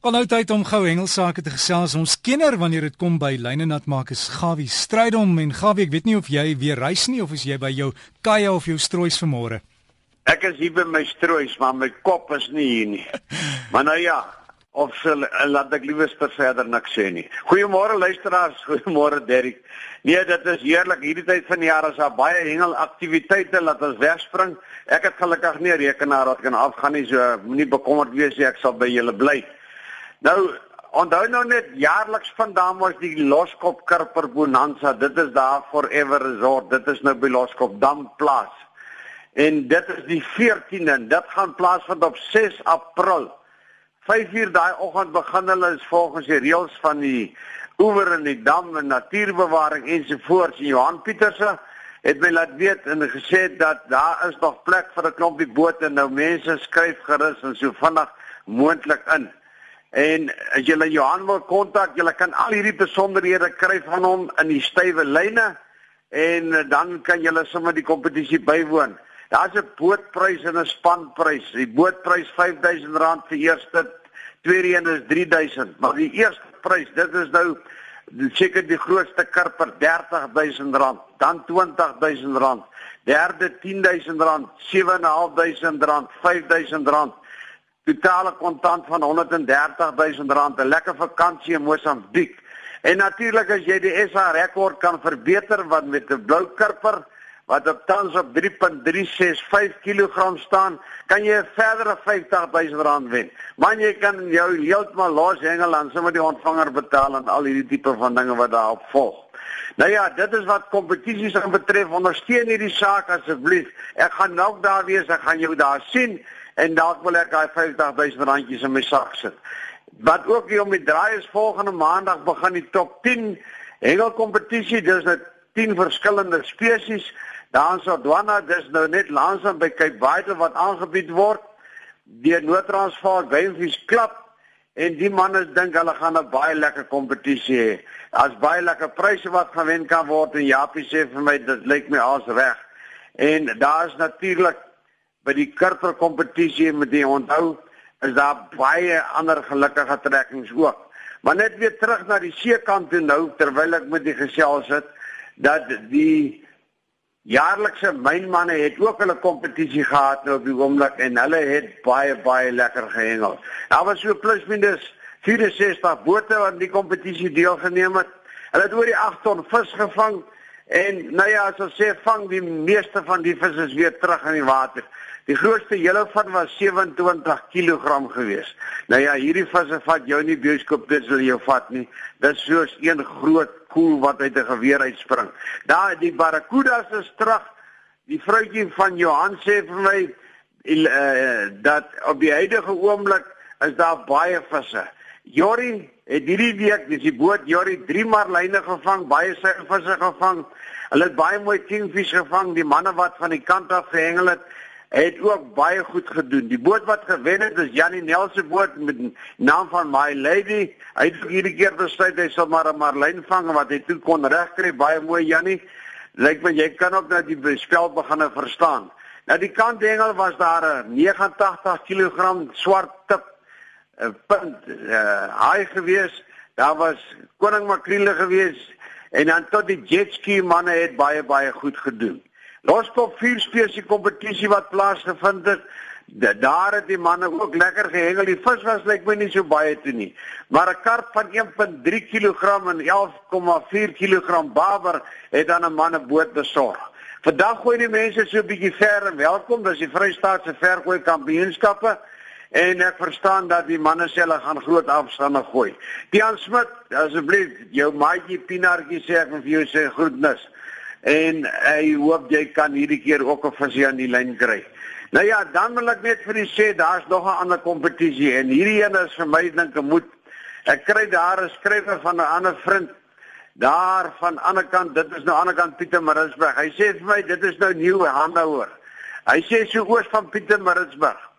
Kan nou tyd om gou hengelsake te gesels. Ons kenner wanneer dit kom by lyne nat maak is Gawie Strydom en Gawie, ek weet nie of jy weer reis nie of is jy by jou kaja of jou stroois vanmôre? Ek is hier by my stroois, maar my kop is nie hier nie. maar nou ja, of sal laat ek liewes per verder niks sê nie. Goeiemôre luisteraars, goeiemôre Derrick. Nee, dit is heerlik. Hierdie tyd van die jaar is daar baie hengelaktiwiteite laat ons wegspring. Ek het gelukkig nie 'n rekenaar wat kan afgaan nie, so moenie bekommerd wees nie, ek sal by julle bly. Nou, onthou nou net jaarliks vandaan was die Loskop Karper Bonanza. Dit is daar Forever Resort. Dit is nou by Loskop Dam plaas. En dit is die 14de. Dit gaan plaasvind op 6 April. 5uur daai oggend begin hulle volgens die reëls van die oewer en die dam en natuurbewaring ensovoorts. Johan Pieterse het my laat weet en gesê dat daar is nog plek vir 'n klompie bote. Nou mense skryf gerus en so vinnig moontlik in. En as jy Johan wil kontak, jy kan al hierdie besonderhede kry van hom in die stywe lyne en dan kan jy sommer die kompetisie bywoon. Daar's 'n bootprys en 'n spanprys. Die bootprys R5000 vir eerste, tweede een is R3000, maar die eerste prys, dit is nou seker die grootste karper R30000, dan R20000, derde R10000, R7500, R5000 totale kontant van 130 000 rand 'n lekker vakansie in Mosambiek. En natuurlik as jy die SA rekord kan verbeter wat met 'n blou kurper wat op tans op 3.365 kg staan, kan jy 'n verdere 50 000 rand wen. Man jy kan jou heeltemal los hengel aan sommer die ontvanger betaal en al hierdie tipe van dinge wat daarop volg. Nou ja, dit is wat kompetisies betref. Ondersteun hierdie saak asseblief. Ek gaan nou daar wees, ek gaan jou daar sien en dalk wil ek daai 50000 randjies in my sak sit. Wat ook hier om die draai is volgende maandag begin die top 10 hengelkompetisie. Dis net 10 verskillende spesies. Daar in Sodwana, dis nou net langsam by Cape Vital wat aangebied word deur Noord-Transvaal Gamefish Club en die manne dink hulle gaan 'n baie lekker kompetisie hê. Daar's baie lekker pryse wat gewen kan word en Japie sê vir my dit lyk my als reg. En daar's natuurlik by die kurper kompetisie met die onthou is daar baie ander gelukkige trekkings ook. Maar net weer terug na die seekant toe nou terwyl ek met die gesels het dat die jaarlikse mynmanne het ook hulle kompetisie gehad nou op die oomblik en hulle het baie baie lekker gehengel. Daar was so plus minus 64 bote wat die kompetisie deelgeneem het. Hulle het oor die 8 ton vis gevang en nou ja, as ons sê vang die meeste van die vis is weer terug in die water. Die grootste hele van was 27 kg gewees. Nou ja, hierdie visse vat jou nie bioskoop dit sal jou vat nie. Dit is soos een groot koel wat uit 'n geweer uitspring. Daar die barracudas is terug. Die vrouutjie van Johan sê vir my uh, dat op die huidige oomblik is daar baie visse. Jori het hierdie week dis die boot Jori 3 marline gevang, baie seilvisse gevang. Hulle het baie mooi kingfish gevang, die manne wat van die kant af gehengel het het ook baie goed gedoen. Die boot wat gewen het is Janie Nelson boot met naam van My Lady. Hy het hierdie keer besluit hy sal maar 'n marlyn vang wat hy toe kon regkry. Baie mooi Janie. Lyk my jy kan ook nou die spel begine verstaan. Nou die kant hengel was daar 'n 89 kg swart tip 'n punt uh, haai gewees. Daar was koning makriele gewees en dan tot die jetski manne het baie baie goed gedoen. Loskop vier spesie kompetisie wat plaasgevind het. Daar het die manne ook lekker gehengel. Die vis was lyk my nie so baie toe nie. Maar 'n karp van 1.3 kg en 11.4 kg baber het aan 'n manne boot besorg. Vandag gooi die mense so 'n bietjie ver en welkom. Dis die Vrystaatse vergooi kampioenskappe. En ek verstaan dat die manne sê hulle gaan groot afstande gooi. Tiaan Smit, asseblief, jou maatjie Pinaartjie sê ek vir jou sê groetnis en hy hoop jy kan hierdie keer ook 'n visie aan die lyn kry. Nou ja, dan wil ek net vir u sê daar's nog 'n ander kompetisie en hierdie een is vir my dink ek moet ek kry daar 'n skrywer van 'n ander vriend daar van ander kant, dit is nou aan die ander kant Pietermaritzburg. Hy sê vir my dit is nou nuwe handhouer. Hy sê so oos van Pietermaritzburg.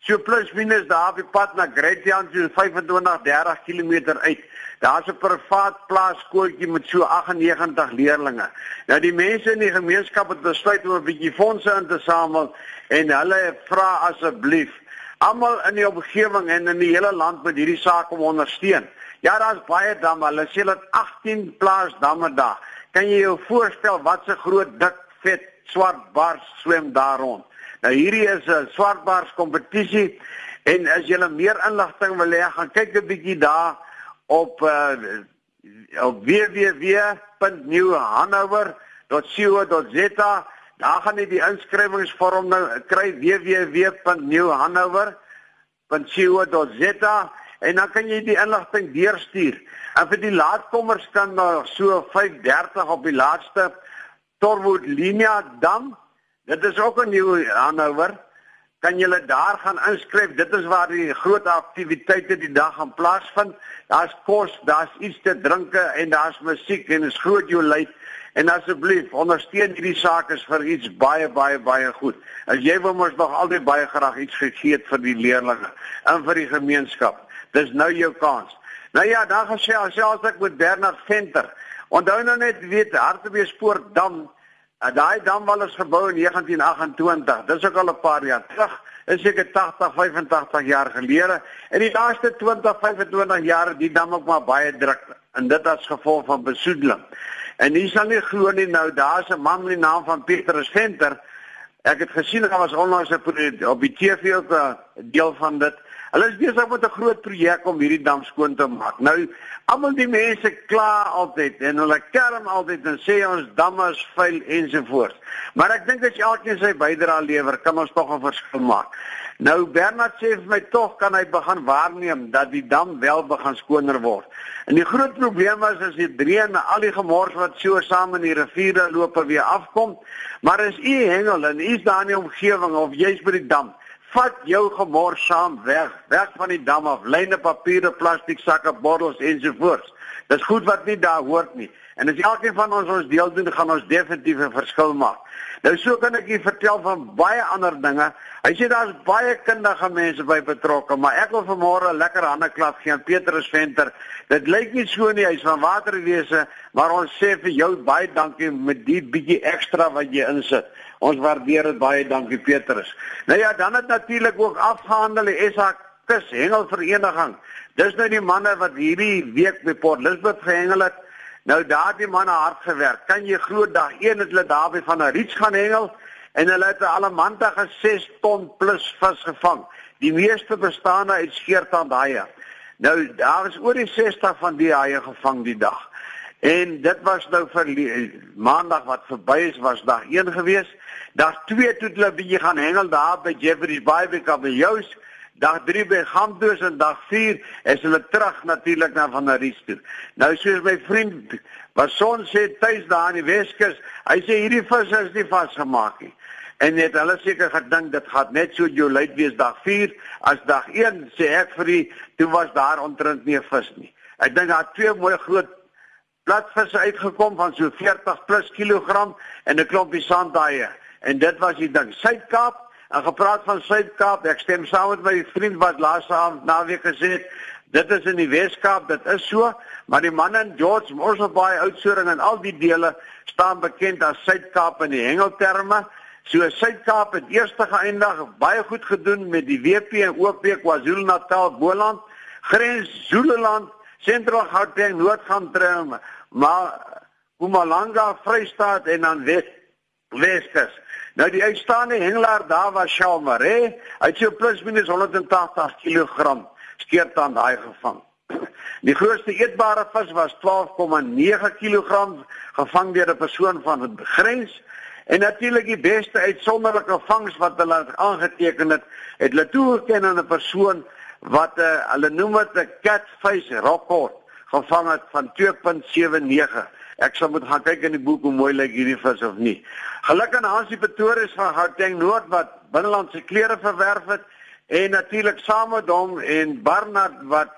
So plus minus daar die pad na Gretian so 25 30 km uit. Daar's 'n privaat plaaskooltjie met so 98 leerders. Nou die mense in die gemeenskap het besluit om 'n bietjie fondse in te samel en hulle vra asseblief Almal in die omgewing en in die hele land met hierdie saak om ondersteun. Ja, daar's baie damme. Hulle sê dat 18 plaasdamme daar. Kan jy jou voorstel wat 'n groot dik vet swart bars swem daar rond? Nou hierdie is 'n swart bars kompetisie en as jy meer inligting wil hê, gaan kyk 'n bietjie daar op uh, op www.newhanover.co.za daar gaan jy die inskrywingsvorm nou kry www.newhanover.co.za en dan kan jy die inligting deurstuur. En vir die laatkommers kan nou so 5:30 op die laaste Torwood Linia dam. Dit is ook 'n nuwe Hanover kan julle daar gaan inskryf. Dit is waar die groot aktiwiteite die dag gaan plaasvind. Daar's kos, daar's iets te drinke en daar's musiek en is groot jou lyd. En asseblief, ondersteun hierdie sake vir iets baie baie baie goed. As jy wil mos nog altyd baie graag iets gegee het vir die leerders en vir die gemeenskap. Dis nou jou kans. Nou ja, dan gesê as jy as ek met Bernard Venter. Onthou nou net weet Hartbeespoort dam En daai damwal is gebou in 1928. Dis ook al 'n paar jaar terug. Is seker 80, 85 jaar gelede. En die laaste 20, 25 jaar het die dam ook maar baie druk en dit as gevolg van besoedeling. En jy sal nie glo nie nou, daar's 'n man met die naam van Petrus Venter. Ek het gesien hy was onlangs op die TV ook 'n deel van dit. Hulle is besig met 'n groot projek om hierdie dam skoon te maak. Nou, almal die mense kla altyd en hulle kerm altyd en sê ons damme is vuil ensovoorts. Maar ek dink as elkeen sy bydrae lewer, kan ons tog 'n verskil maak. Nou Bernard sê vir my tog kan hy begin waarneem dat die dam wel begin skoner word. En die groot probleem was as die dreën en al die gemors wat so saam in die riviere loop weer afkom. Maar as u hengel en u is daar in die omgewing of jy's by die dam, vat jou gemors saam weg, weg van die dam af, lyne papiere, plastiek sakke, bottels ensovoorts. Dis goed wat nie daar hoort nie. En as elkeen van ons ons deel doen, gaan ons definitief 'n verskil maak. Nou so kan ek u vertel van baie ander dinge. Hy sê daar's baie kundige mense by betrokke, maar ek wil vanmôre 'n lekker handeklap gee aan Petrus Venter. Dit lyk nie so nie, hy's van waterwese, maar ons sê vir jou baie dankie met die bietjie ekstra wat jy insit. Ons waardeer dit baie, dankie Petrus. Nou ja, dan het natuurlik ook afgehandel die SA Kus Hengelvereniging. Dis nou die manne wat hierdie week by Port Elizabeth gehengel het. Nou daardie manne hard gewerk. Kan jy glo dag 1 het hulle daarby van 'n riets gaan hengel en hulle het allemantige 6 ton plus vis gevang. Die meeste bestaan uit skeertand haie. Nou daar is oor die 60 van die haie gevang die dag. En dit was nou vir maandag wat verby is was dag 1 gewees. Dag 2 toe hulle bietjie gaan hengel daar by Jeffrey's Bay by Kabeljous. Dag 3 by Gamdoos en dag 4 is hulle terug natuurlik na van Aries toe. Nou soos my vriend wat son sê tuis daar in die Weskus, hy sê hierdie vis is nie vasgemaak nie. En net hulle seker gedink dit gaan net so jou luit wees dag 4 as dag 1 sê ek vir die toe was daar ontrent nie vis nie. Ek dink daar twee mooi groot platvisse uitgekom van so 40 plus kilogram en 'n klompie sandhaie. En dit was die ding. Suid-Kaap, en gepraat van Suid-Kaap, ek stem saam met my vriend wat laas aand naweek gesê het, dit is in die Wes-Kaap, dit is so, maar die manne in George Mosselbaai uitsoring en al die dele staan bekend as Suid-Kaap in die hengelterme. So Suid-Kaap het eers geëindig baie goed gedoen met die WP en OP KwaZulu-Natal, Boland, grens Zululand, Sentraal Gauteng, Noord-Gauteng, maar Mpumalanga, Vrystaat en dan Wes Weskus. Nou die uitstaande hengelaar daar was Shalmer, hè? Hy het so plus minus 180 kg skeertand daai gevang. Die grootste eetbare vis was 12,9 kg gevang deur 'n persoon van die grens. En natuurlik die beste uitsonderlike vangs wat hulle aangeteken het, het hulle toegeken aan 'n persoon wat uh, hulle noem dit 'n catfish record gevang het van 2.79. Ek sal moet gaan kyk in die boek hoe mooi lyk hierdie vis of nie. Gelukkig aan Hansie Pretoria van Gauteng Noord wat binnelandse klere verwerf het en natuurlik saam met hom en Barnard wat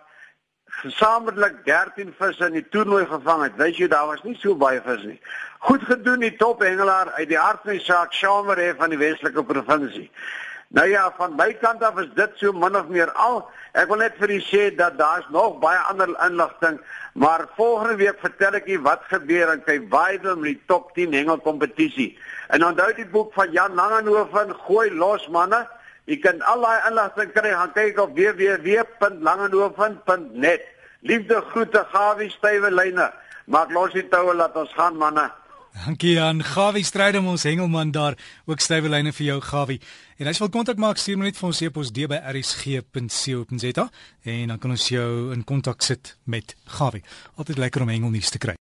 gesamentlik 13 visse in die toernooi gevang het. Wys jy daar was nie so baie vis nie. Goed gedoen die tophengelaar uit die hart van die saak Shamer van die Weselike provinsie. Nou ja, van my kant af is dit so min of meer al. Ek wil net vir u sê dat daar's nog baie ander inligting, maar volgende week vertel ek u wat gebeur in Kywaide met die top 10 hengelkompetisie. En onthou die boek van Jan Langehoven, gooi los manne. Jy kan al daai inligting kry gaan kyk op www.langenhoven.net. Liefde groete Gawie stywe lyne. Maak los die toue laat ons gaan manne. Dankie aan Gawie Strydom ons hengelman daar. Ook stywe lyne vir jou Gawie. En as jy wil kontak maak, stuur my net vir ons e-pos d@rsg.co.za en dan kan ons jou in kontak sit met Gawie. Altyd lekker om hengelnuus te kry.